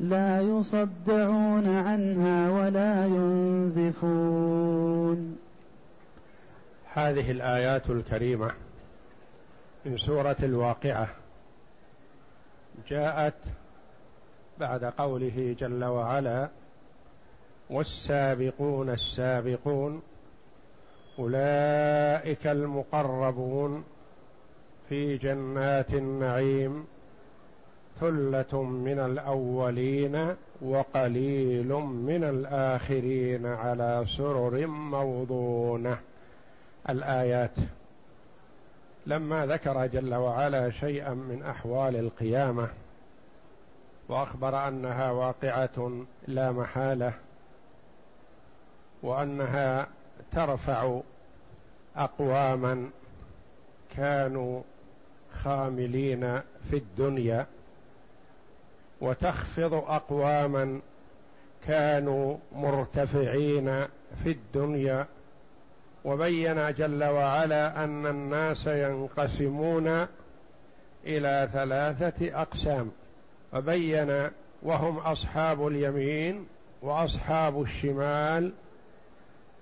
لا يصدعون عنها ولا ينزفون. هذه الآيات الكريمة من سورة الواقعة. جاءت بعد قوله جل وعلا والسابقون السابقون أولئك المقربون في جنات النعيم. ثلة من الأولين وقليل من الآخرين على سرر موضونة. الآيات. لما ذكر جل وعلا شيئا من أحوال القيامة وأخبر أنها واقعة لا محالة وأنها ترفع أقواما كانوا خاملين في الدنيا وتخفض أقواما كانوا مرتفعين في الدنيا. وبين جل وعلا أن الناس ينقسمون إلى ثلاثة أقسام. وبين وهم أصحاب اليمين وأصحاب الشمال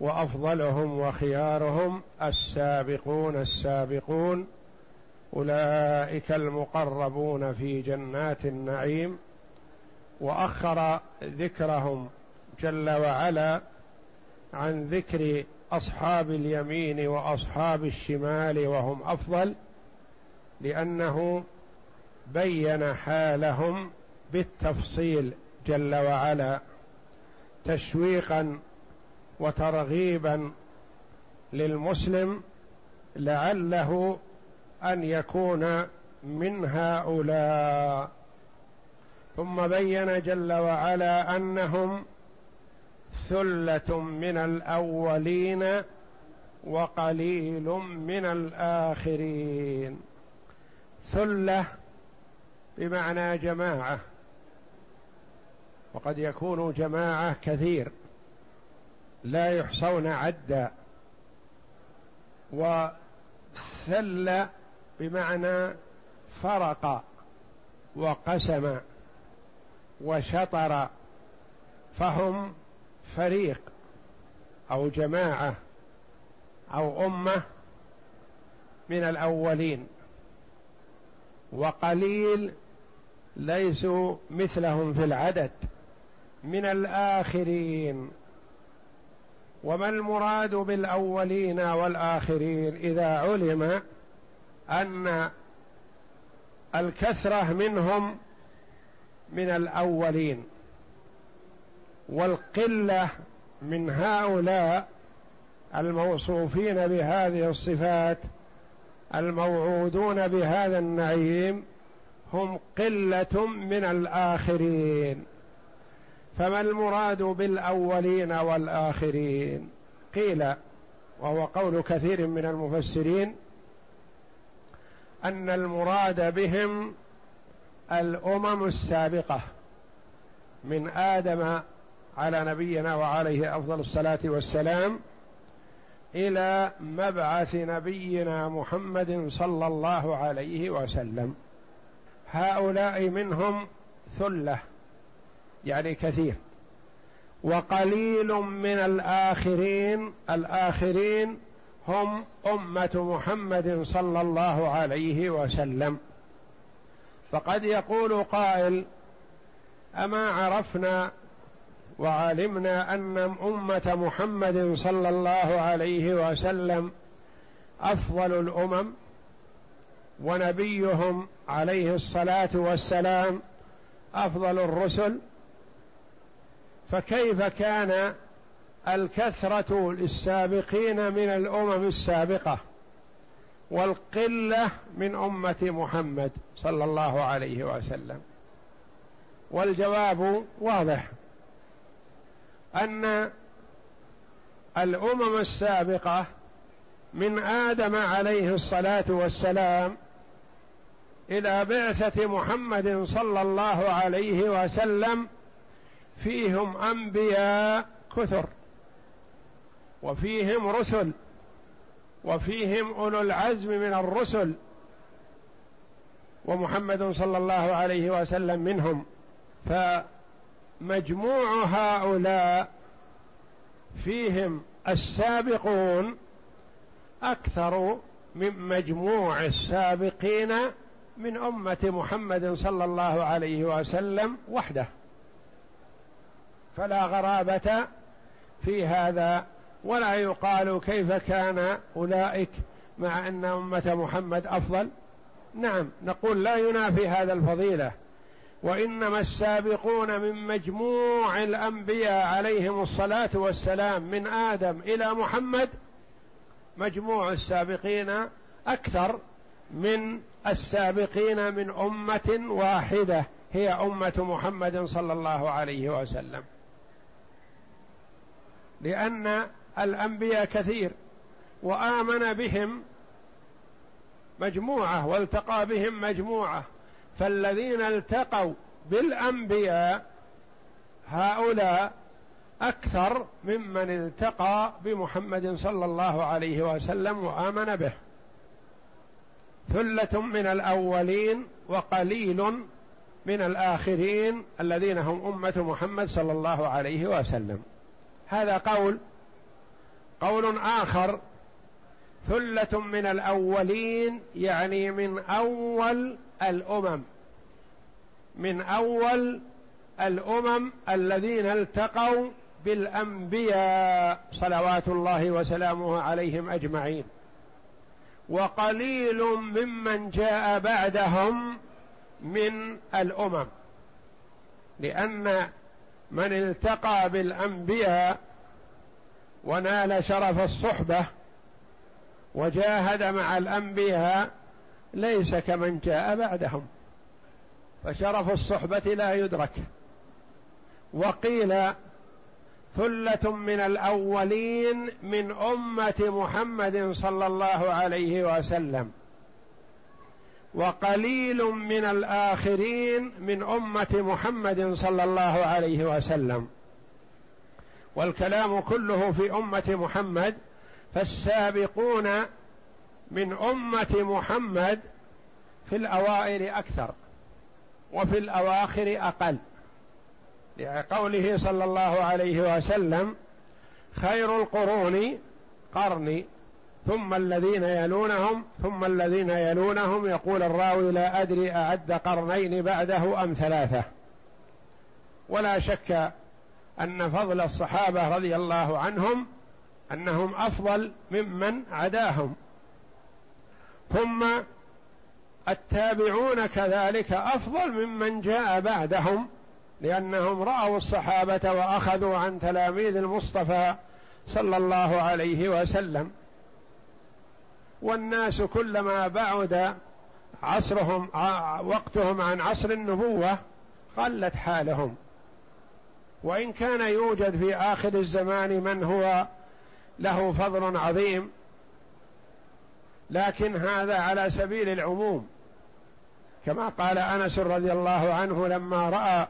وأفضلهم وخيارهم السابقون السابقون أولئك المقربون في جنات النعيم وأخر ذكرهم جل وعلا عن ذكر أصحاب اليمين وأصحاب الشمال وهم أفضل لأنه بين حالهم بالتفصيل جل وعلا تشويقا وترغيبا للمسلم لعله أن يكون من هؤلاء. ثم بين جل وعلا أنهم ثلة من الأولين وقليل من الآخرين. ثلة بمعنى جماعة وقد يكون جماعة كثير لا يحصون عدا. وثل بمعنى فرق وقسم وشطر فهم فريق أو جماعة أو أمة من الأولين وقليل ليسوا مثلهم في العدد من الآخرين. وما المراد بالأولين والآخرين إذا علم أن الكثرة منهم من الأولين والقلة من هؤلاء الموصوفين بهذه الصفات الموعودون بهذا النعيم هم قلة من الآخرين. فما المراد بالأولين والآخرين؟ قيل وهو قول كثير من المفسرين أن المراد بهم الأمم السابقة من آدم على نبينا وعليه أفضل الصلاة والسلام إلى مبعث نبينا محمد صلى الله عليه وسلم. هؤلاء منهم ثلة يعني كثير وقليل من الآخرين الآخرين هم أمة محمد صلى الله عليه وسلم. فقد يقول قائل أما عرفنا وعلمنا أن أمة محمد صلى الله عليه وسلم أفضل الأمم ونبيهم عليه الصلاة والسلام أفضل الرسل فكيف كان الكثرة للسابقين من الأمم السابقة والقلة من أمة محمد صلى الله عليه وسلم. والجواب واضح أن الأمم السابقة من آدم عليه الصلاة والسلام إلى بعثة محمد صلى الله عليه وسلم فيهم أنبياء كثر. وفيهم رسل وفيهم أولو العزم من الرسل ومحمد صلى الله عليه وسلم منهم. فمجموع هؤلاء فيهم السابقون أكثر من مجموع السابقين من أمة محمد صلى الله عليه وسلم وحده. فلا غرابة في هذا ولا يقال كيف كان أولئك مع أن أمة محمد أفضل. نعم نقول لا ينافي هذا الفضيلة. وإنما السابقون من مجموع الأنبياء عليهم الصلاة والسلام من آدم إلى محمد مجموع السابقين أكثر من السابقين من أمة واحدة هي أمة محمد صلى الله عليه وسلم. لأن الأنبياء كثير وآمن بهم مجموعة والتقى بهم مجموعة. فالذين التقوا بالأنبياء هؤلاء أكثر ممن التقى بمحمد صلى الله عليه وسلم وآمن به. ثلة من الأولين وقليل من الآخرين الذين هم أمة محمد صلى الله عليه وسلم. هذا قول قول آخر ثلة من الأولين يعني من أول الأمم. من أول الأمم الذين التقوا بالأنبياء صلوات الله وسلامه عليهم أجمعين. وقليل ممن جاء بعدهم من الأمم لأن من التقى بالأنبياء ونال شرف الصحبة وجاهد مع الأنبياء ليس كمن جاء بعدهم. فشرف الصحبة لا يدرك. وقيل ثلة من الأولين من أمة محمد صلى الله عليه وسلم. وقليل من الآخرين من أمة محمد صلى الله عليه وسلم. والكلام كله في أمة محمد فالسابقون من أمة محمد في الأوائل أكثر وفي الأواخر أقل. لقوله صلى الله عليه وسلم خير القرون قرني ثم الذين يلونهم ثم الذين يلونهم يقول الراوي لا أدري أعد قرنين بعده أم ثلاثة. ولا شك أن فضل الصحابة رضي الله عنهم أنهم أفضل ممن عداهم. ثم التابعون كذلك أفضل ممن جاء بعدهم لأنهم رأوا الصحابة وأخذوا عن تلاميذ المصطفى صلى الله عليه وسلم. والناس كلما بعد عصرهم وقتهم عن عصر النبوة قلت حالهم. وإن كان يوجد في آخر الزمان من هو له فضل عظيم لكن هذا على سبيل العموم. كما قال أنس رضي الله عنه لما رأى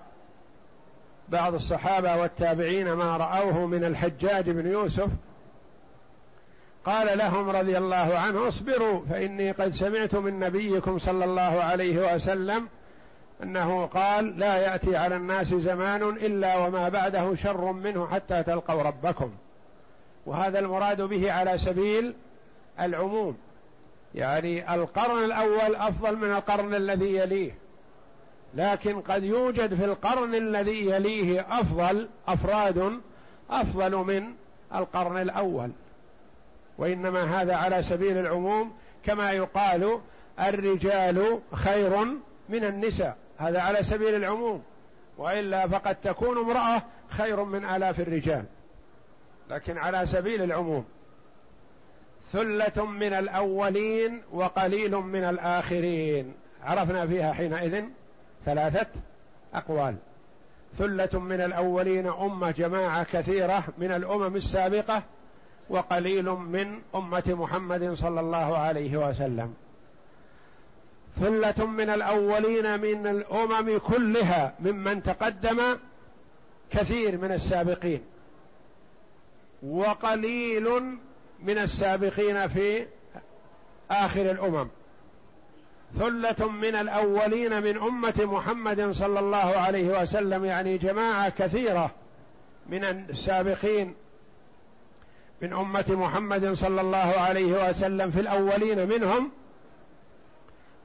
بعض الصحابة والتابعين ما رأوه من الحجاج بن يوسف قال لهم رضي الله عنه اصبروا فإني قد سمعت من نبيكم صلى الله عليه وسلم أنه قال لا يأتي على الناس زمان إلا وما بعده شر منه حتى تلقوا ربكم. وهذا المراد به على سبيل العموم. يعني القرن الأول أفضل من القرن الذي يليه. لكن قد يوجد في القرن الذي يليه أفضل أفراد أفضل من القرن الأول. وإنما هذا على سبيل العموم كما يقال الرجال خير من النساء. هذا على سبيل العموم. وإلا فقد تكون امرأة خير من آلاف الرجال. لكن على سبيل العموم. ثلة من الأولين وقليل من الآخرين. عرفنا فيها حينئذ ثلاثة أقوال. ثلة من الأولين امه جماعة كثيرة من الأمم السابقة وقليل من أمة محمد صلى الله عليه وسلم. ثلة من الأولين من الأمم كلها ممن تقدم كثير من السابقين. وقليل من السابقين في آخر الأمم. ثلة من الأولين من أمة محمد صلى الله عليه وسلم يعني جماعة كثيرة من السابقين من أمة محمد صلى الله عليه وسلم في الأولين منهم.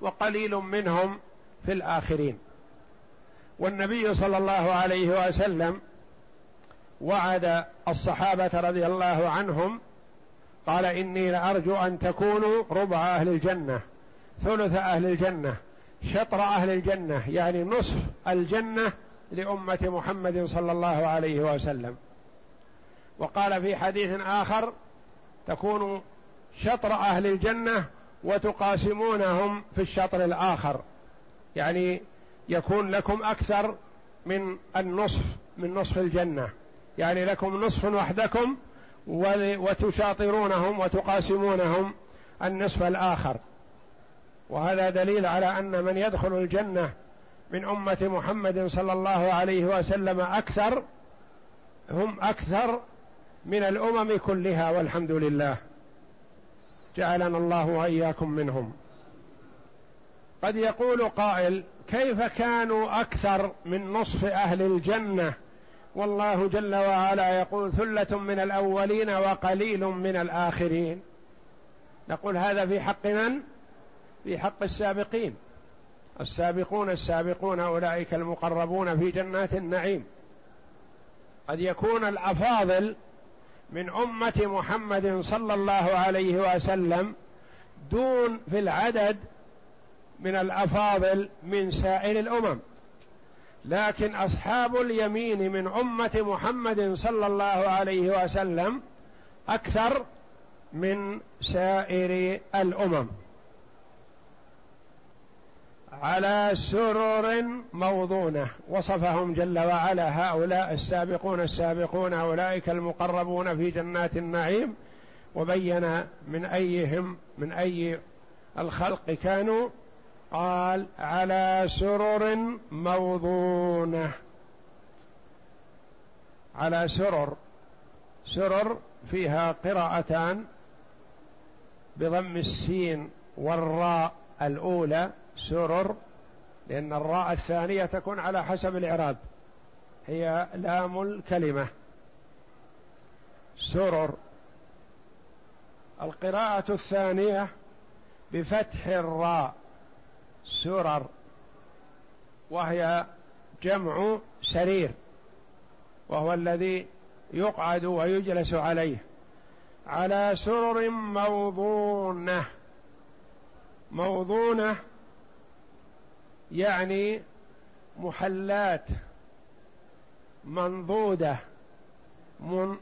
وقليل منهم في الآخرين. والنبي صلى الله عليه وسلم وعد الصحابة رضي الله عنهم قال إني لأرجو أن تكونوا ربع أهل الجنة ثلث أهل الجنة شطر أهل الجنة يعني نصف الجنة لأمة محمد صلى الله عليه وسلم. وقال في حديث آخر تكون شطر أهل الجنة وتقاسمونهم في الشطر الآخر. يعني يكون لكم أكثر من النصف من نصف الجنة. يعني لكم نصف وحدكم وتشاطرونهم وتقاسمونهم النصف الآخر. وهذا دليل على أن من يدخل الجنة من أمة محمد صلى الله عليه وسلم أكثر هم أكثر من الأمم كلها والحمد لله. جعلنا الله وإياكم منهم. قد يقول قائل كيف كانوا أكثر من نصف أهل الجنة؟ والله جل وعلا يقول ثلة من الأولين وقليل من الآخرين. نقول هذا في حق من؟ في حق السابقين. السابقون السابقون أولئك المقربون في جنات النعيم. قد يكون الأفاضل من أمة محمد صلى الله عليه وسلم دون في العدد من الأفاضل من سائر الأمم. لكن أصحاب اليمين من أمة محمد صلى الله عليه وسلم أكثر من سائر الأمم. على سرر موضونة. وصفهم جل وعلا هؤلاء السابقون السابقون أولئك المقربون في جنات النعيم. وبين من أيهم من أي الخلق كانوا؟ قال على سرر موضونة. على سرر. سرر فيها قراءتان بضم السين والراء الأولى. سرر لأن الراء الثانية تكون على حسب الإعراب. هي لام الكلمة. سرر. القراءة الثانية بفتح الراء. سرر. وهي جمع سرير. وهو الذي يقعد ويجلس عليه. على سرر موضونة. موضونة يعني محلات منضودة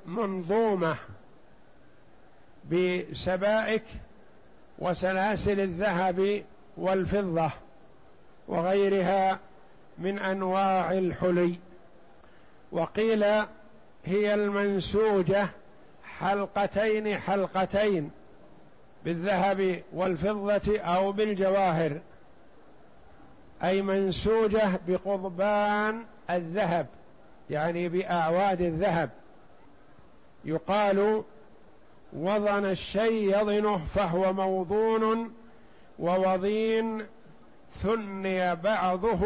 منظومة بسبائك وسلاسل الذهب والفضة وغيرها من أنواع الحلي. وقيل هي المنسوجة حلقتين حلقتين بالذهب والفضة أو بالجواهر. أي منسوجة بقضبان الذهب يعني بأعواد الذهب. يقال وضن الشيء يضنه فهو موضون ووضين ثني بعضه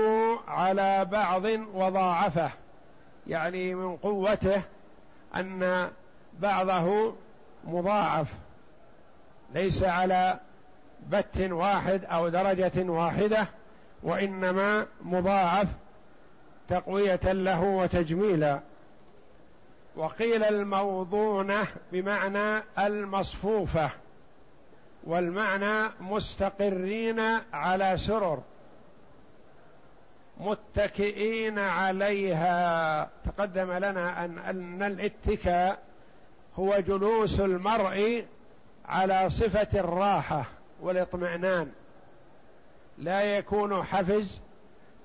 على بعض وضاعفه. يعني من قوته أن بعضه مضاعف ليس على بت واحد أو درجة واحدة. وإنما مضاعف تقوية له وتجميلا. وقيل الموضونة بمعنى المصفوفة والمعنى مستقرين على سرر متكئين عليها. تقدم لنا ان أن الاتكاء هو جلوس المرء على صفة الراحة والاطمئنان. لا يكون حفز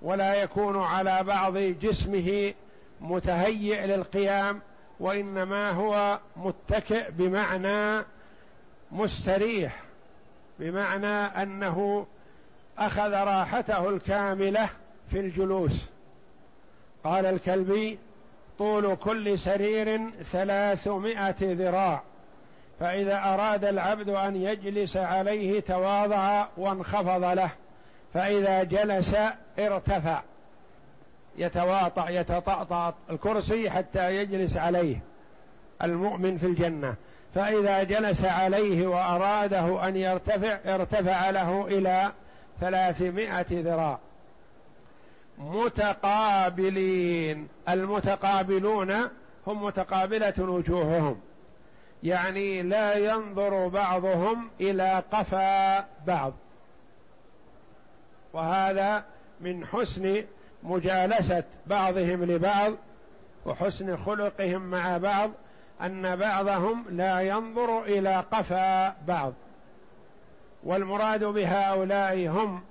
ولا يكون على بعض جسمه متهيئ للقيام وإنما هو متكئ بمعنى مستريح بمعنى أنه أخذ راحته الكاملة في الجلوس. قال الكلبي طول كل سرير ثلاثمائة ذراع فإذا أراد العبد أن يجلس عليه تواضع وانخفض له. فإذا جلس ارتفع يتواطأ يتطأطأ الكرسي حتى يجلس عليه المؤمن في الجنة. فإذا جلس عليه وأراده أن يرتفع ارتفع له إلى ثلاثمائة ذراع. متقابلين المتقابلون هم متقابلة وجوههم. يعني لا ينظر بعضهم إلى قفا بعض. وهذا من حسن مجالسة بعضهم لبعض وحسن خلقهم مع بعض أن بعضهم لا ينظر إلى قفا بعض. والمراد بهؤلاء هم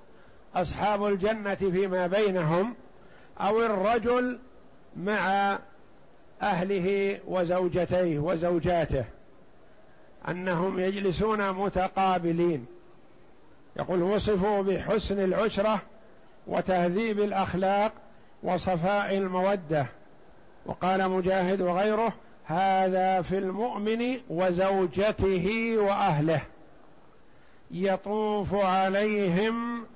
أصحاب الجنة فيما بينهم أو الرجل مع أهله وزوجتيه وزوجاته أنهم يجلسون متقابلين. يقول وصفوا بحسن العشرة وتهذيب الأخلاق وصفاء المودة. وقال مجاهد وغيره هذا في المؤمن وزوجته وأهله. يطوف عليهم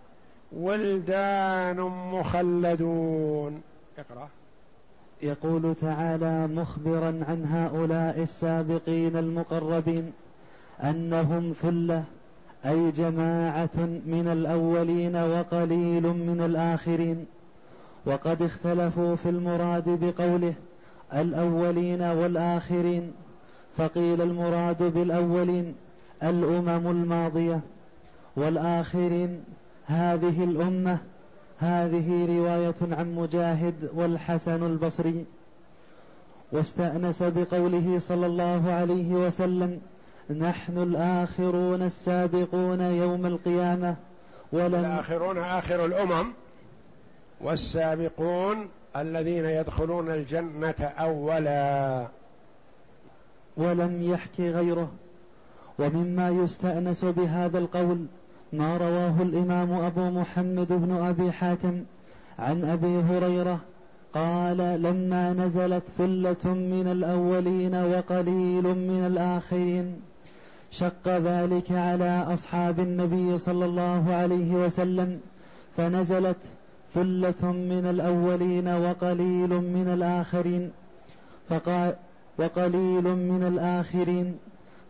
ولدان مخلدون. اقرأ. يقول تعالى مخبرا عن هؤلاء السابقين المقربين أنهم ثلة أي جماعة من الأولين وقليل من الآخرين. وقد اختلفوا في المراد بقوله الأولين والآخرين. فقيل المراد بالأولين الأمم الماضية والآخرين هذه الأمة. هذه رواية عن مجاهد والحسن البصري. واستأنس بقوله صلى الله عليه وسلم نحن الآخرون السابقون يوم القيامة ولم الآخرون آخر الأمم والسابقون الذين يدخلون الجنة أولا. ولم يحكي غيره. ومما يستأنس بهذا القول ما رواه الإمام أبو محمد بن أبي حاتم عن أبي هريرة قال لما نزلت ثلة من الأولين وقليل من الآخرين شق ذلك على أصحاب النبي صلى الله عليه وسلم فنزلت ثلة من الأولين وقليل من الآخرين فقال وقليل من الآخرين.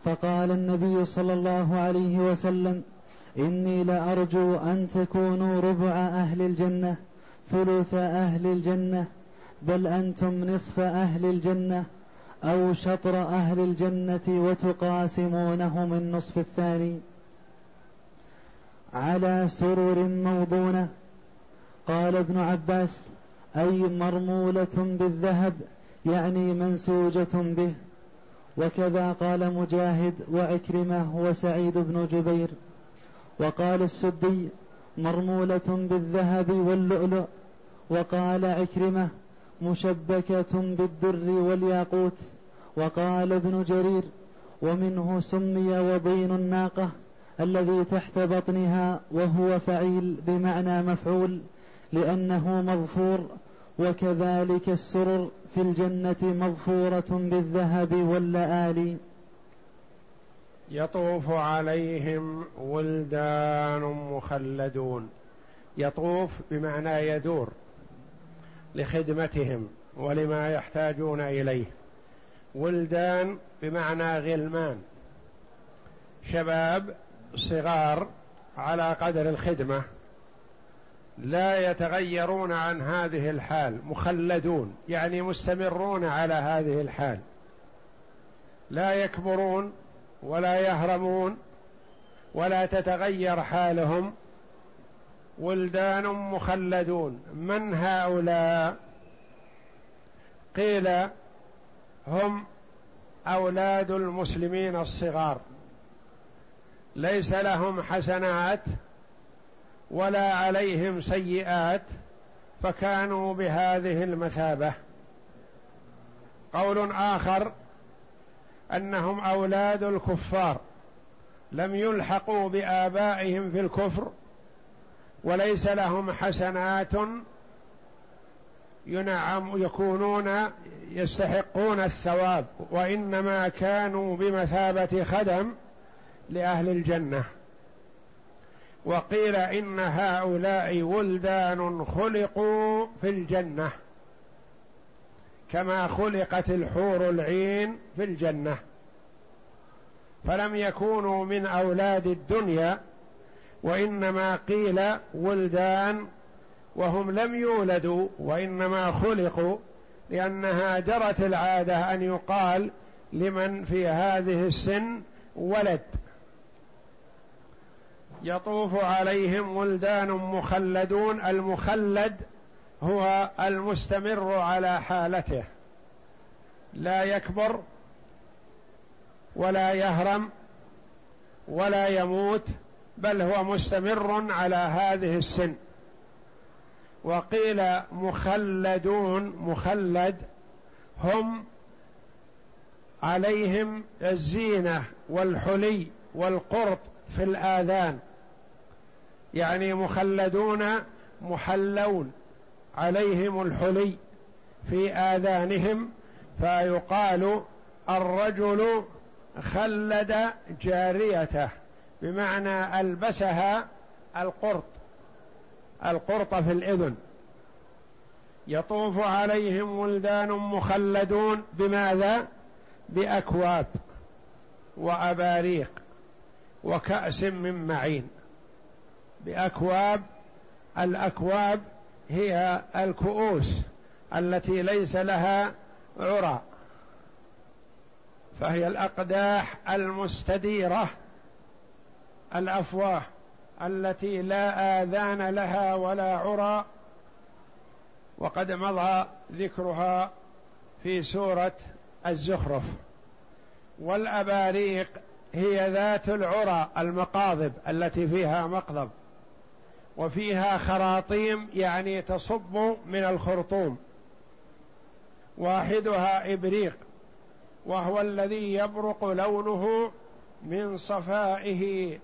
فقال النبي صلى الله عليه وسلم إني لأرجو أن تكونوا ربع أهل الجنة ثلث أهل الجنة بل أنتم نصف أهل الجنة. أو شطر أهل الجنة وتقاسمونهم النصف الثاني على سرر موضونة. قال ابن عباس أي مرمولة بالذهب يعني منسوجة به. وكذا قال مجاهد وعكرمة وسعيد بن جبير. وقال السدي مرمولة بالذهب واللؤلؤ. وقال عكرمة مشبكة بالدر والياقوت وقال ابن جرير ومنه سمي وضين الناقة الذي تحت بطنها وهو فعيل بمعنى مفعول لأنه مظفور وكذلك السرر في الجنة مظفورة بالذهب واللآلي يطوف عليهم ولدان مخلدون. يطوف بمعنى يدور لخدمتهم ولما يحتاجون إليه. ولدان بمعنى غلمان. شباب صغار على قدر الخدمة. لا يتغيرون عن هذه الحال مخلدون يعني مستمرون على هذه الحال. لا يكبرون ولا يهرمون ولا تتغير حالهم. ولدان مخلدون. من هؤلاء؟ قيل هم أولاد المسلمين الصغار. ليس لهم حسنات ولا عليهم سيئات فكانوا بهذه المثابة. قول آخر أنهم أولاد الكفار. لم يلحقوا بآبائهم في الكفر وليس لهم حسنات ينعم يكونون يستحقون الثواب وإنما كانوا بمثابة خدم لأهل الجنة. وقيل إن هؤلاء ولدان خلقوا في الجنة كما خلقت الحور العين في الجنة. فلم يكونوا من أولاد الدنيا وإنما قيل ولدان وهم لم يولدوا وإنما خلقوا لأنها جرت العادة أن يقال لمن في هذه السن ولد. يطوف عليهم ولدان مخلدون المخلد هو المستمر على حالته. لا يكبر ولا يهرم ولا يموت بل هو مستمر على هذه السن. وقيل مخلدون مخلد هم عليهم الزينة والحلي والقرط في الآذان. يعني مخلدون محلون عليهم الحلي في آذانهم فيقال الرجل خلد جاريته. بمعنى ألبسها القرط القرط في الإذن يطوف عليهم ولدان مخلدون بماذا؟ بأكواب وأباريق وكأس من معين. بأكواب الأكواب هي الكؤوس التي ليس لها عرى فهي الأقداح المستديرة. الأفواه التي لا آذان لها ولا عرى وقد مضى ذكرها في سورة الزخرف. والأباريق هي ذات العرى المقاضب التي فيها مقضب وفيها خراطيم يعني تصب من الخرطوم. واحدها إبريق وهو الذي يبرق لونه من صفائه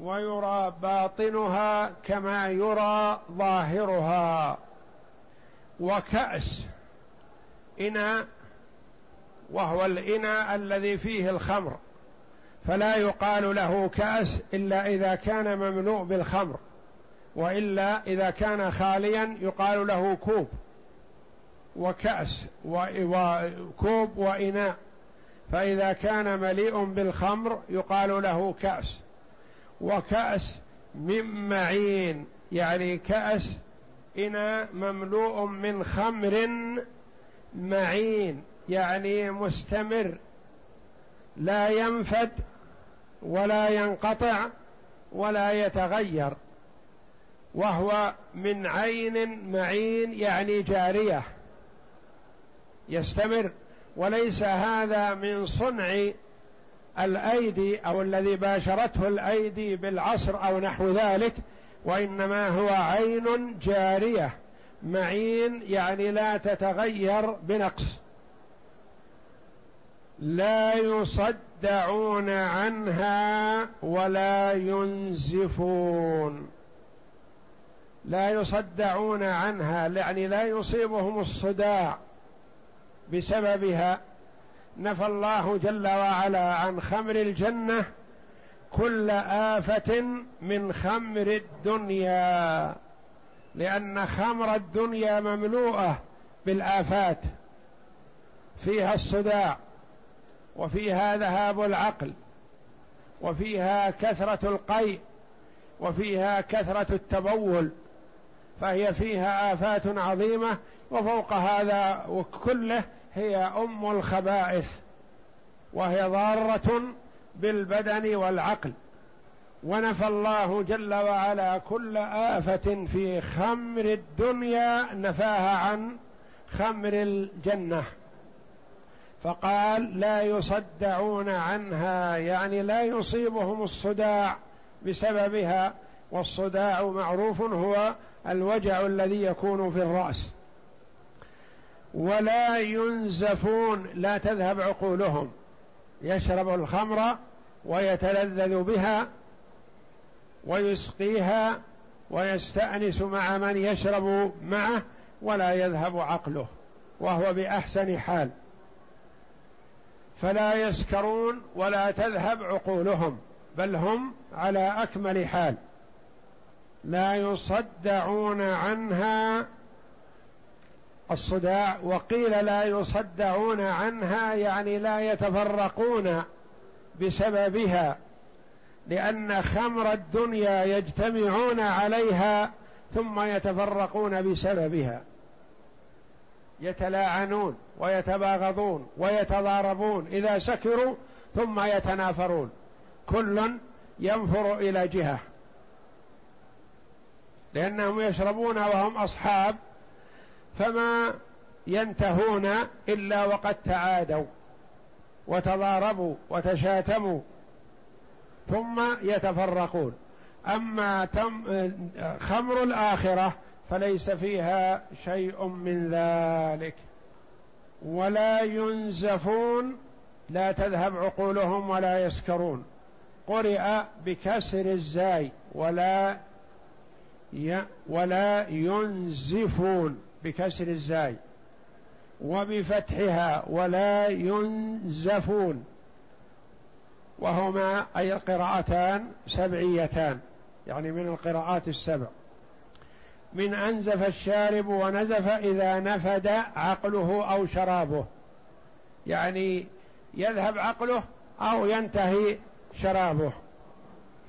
ويرى باطنها كما يرى ظاهرها. وكأس. إناء. وهو الإناء الذي فيه الخمر. فلا يقال له كأس إلا إذا كان مملوء بالخمر. وإلا إذا كان خاليا يقال له كوب. وكأس. وكوب وإناء. فإذا كان مليء بالخمر يقال له كأس. وكأس من معين يعني كأس إناء مملوء من خمر معين يعني مستمر لا ينفد ولا ينقطع ولا يتغير وهو من عين معين يعني جارية يستمر. وليس هذا من صنع الأيدي أو الذي باشرته الأيدي بالعصر أو نحو ذلك وإنما هو عين جارية معين يعني لا تتغير بنقص. لا يصدعون عنها ولا ينزفون. لا يصدعون عنها يعني لا يصيبهم الصداع بسببها. نفى الله جل وعلا عن خمر الجنة كل آفة من خمر الدنيا لأن خمر الدنيا مملوءة بالآفات فيها الصداع وفيها ذهاب العقل وفيها كثرة القيء وفيها كثرة التبول فهي فيها آفات عظيمة وفوق هذا وكله هي أم الخبائث وهي ضارة بالبدن والعقل. ونفى الله جل وعلا كل آفة في خمر الدنيا نفاها عن خمر الجنة. فقال لا يصدعون عنها يعني لا يصيبهم الصداع بسببها والصداع معروف هو الوجع الذي يكون في الرأس. ولا ينزفون لا تذهب عقولهم. يشرب الخمر ويتلذذ بها ويسقيها ويستأنس مع من يشرب معه ولا يذهب عقله وهو بأحسن حال. فلا يسكرون ولا تذهب عقولهم بل هم على أكمل حال. لا يصدعون عنها الصداع وقيل لا يصدعون عنها يعني لا يتفرقون بسببها لأن خمر الدنيا يجتمعون عليها ثم يتفرقون بسببها. يتلاعنون ويتباغضون ويتضاربون إذا سكروا ثم يتنافرون. كل ينفر إلى جهة لأنهم يشربون وهم أصحاب فما ينتهون إلا وقد تعادوا وتضاربوا وتشاتموا ثم يتفرقون. أما تم خمر الآخرة فليس فيها شيء من ذلك. ولا ينزفون لا تذهب عقولهم ولا يسكرون. قرئ بكسر الزاي ولا ولا ينزفون. بكسر الزاي وبفتحها ولا ينزفون وهما أي القراءتان سبعيتان يعني من القراءات السبع. من أنزف الشارب ونزف إذا نفد عقله أو شرابه يعني يذهب عقله أو ينتهي شرابه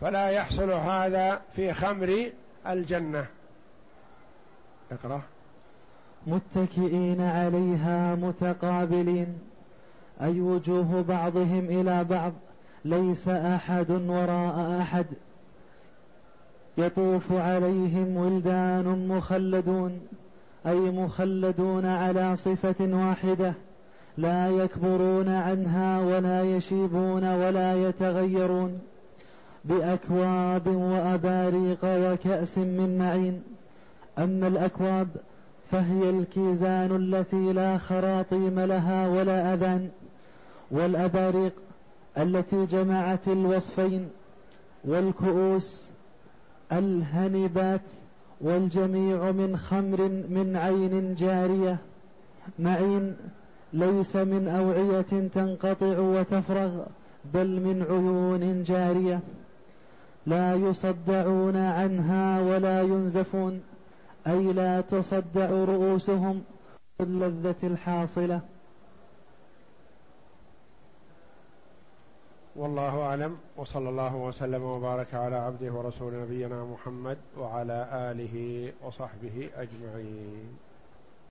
فلا يحصل هذا في خمر الجنة. اقرأ. متكئين عليها متقابلين. أي وجوه بعضهم إلى بعض. ليس أحد وراء أحد. يطوف عليهم ولدان مخلدون. أي مخلدون على صفة واحدة. لا يكبرون عنها ولا يشيبون ولا يتغيرون. بأكواب وأباريق وكأس من معين. أما الأكواب فهي الكيزان التي لا خراطيم لها ولا أذان والأباريق التي جمعت الوصفين والكؤوس الهنبات والجميع من خمر من عين جارية معين ليس من أوعية تنقطع وتفرغ بل من عيون جارية لا يصدعون عنها ولا ينزفون أي لا تصدع رؤوسهم باللذة الحاصلة. والله أعلم وصلى الله وسلم وبارك على عبده ورسول نبينا محمد وعلى آله وصحبه أجمعين.